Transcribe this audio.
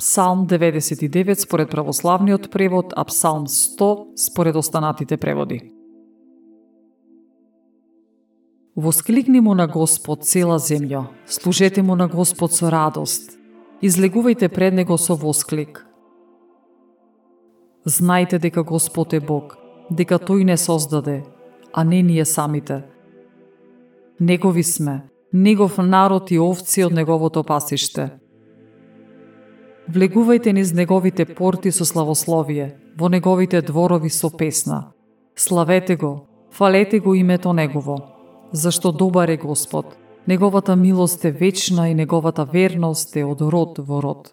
Псалм 99 според православниот превод, а Псалм 100 според останатите преводи. Воскликни му на Господ цела земја, служете му на Господ со радост, излегувајте пред него со восклик. Знајте дека Господ е Бог, дека Тој не создаде, а не ние самите. Негови сме, Негов народ и овци од Неговото пасиште. Влегувајте низ Неговите порти со славословие, во Неговите дворови со песна. Славете Го, фалете Го името Негово, зашто добар е Господ. Неговата милост е вечна и Неговата верност е од род во род.